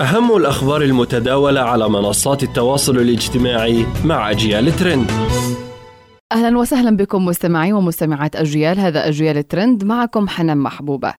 أهم الأخبار المتداولة على منصات التواصل الاجتماعي مع أجيال ترند. أهلا وسهلا بكم مستمعي ومستمعات أجيال هذا أجيال ترند معكم حنان محبوبة.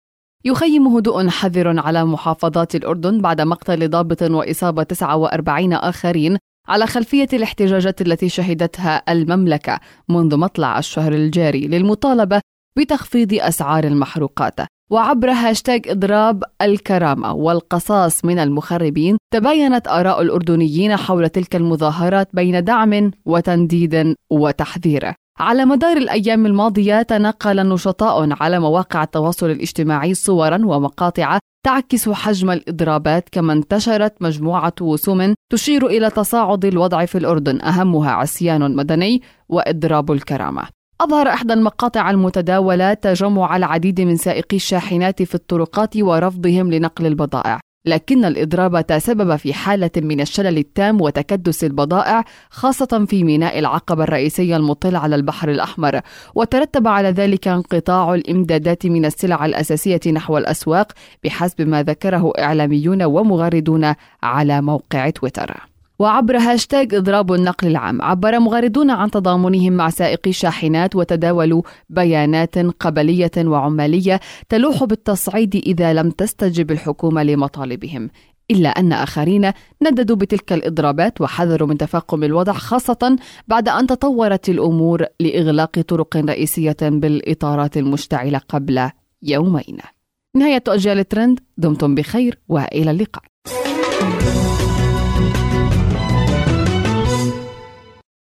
يخيم هدوء حذر على محافظات الأردن بعد مقتل ضابط وإصابة 49 آخرين على خلفية الاحتجاجات التي شهدتها المملكة منذ مطلع الشهر الجاري للمطالبة بتخفيض أسعار المحروقات. وعبر هاشتاج إضراب الكرامة والقصاص من المخربين تباينت آراء الأردنيين حول تلك المظاهرات بين دعم وتنديد وتحذير. على مدار الأيام الماضية تنقل نشطاء على مواقع التواصل الاجتماعي صورا ومقاطع تعكس حجم الإضرابات كما انتشرت مجموعة وسم تشير إلى تصاعد الوضع في الأردن أهمها عصيان مدني وإضراب الكرامة. أظهر إحدى المقاطع المتداولة تجمع العديد من سائقي الشاحنات في الطرقات ورفضهم لنقل البضائع لكن الإضراب تسبب في حالة من الشلل التام وتكدس البضائع خاصة في ميناء العقبة الرئيسية المطل على البحر الأحمر. وترتب على ذلك انقطاع الإمدادات من السلع الأساسية نحو الأسواق بحسب ما ذكره إعلاميون ومغردون على موقع تويتر. وعبر هاشتاج إضراب النقل العام عبر مغردون عن تضامنهم مع سائقي الشاحنات وتداولوا بيانات قبلية وعمالية تلوح بالتصعيد إذا لم تستجب الحكومة لمطالبهم. إلا أن آخرين نددوا بتلك الإضرابات وحذروا من تفاقم الوضع خاصة بعد أن تطورت الأمور لإغلاق طرق رئيسية بالإطارات المشتعلة قبل يومين. نهاية أجيال الترند دمتم بخير وإلى اللقاء.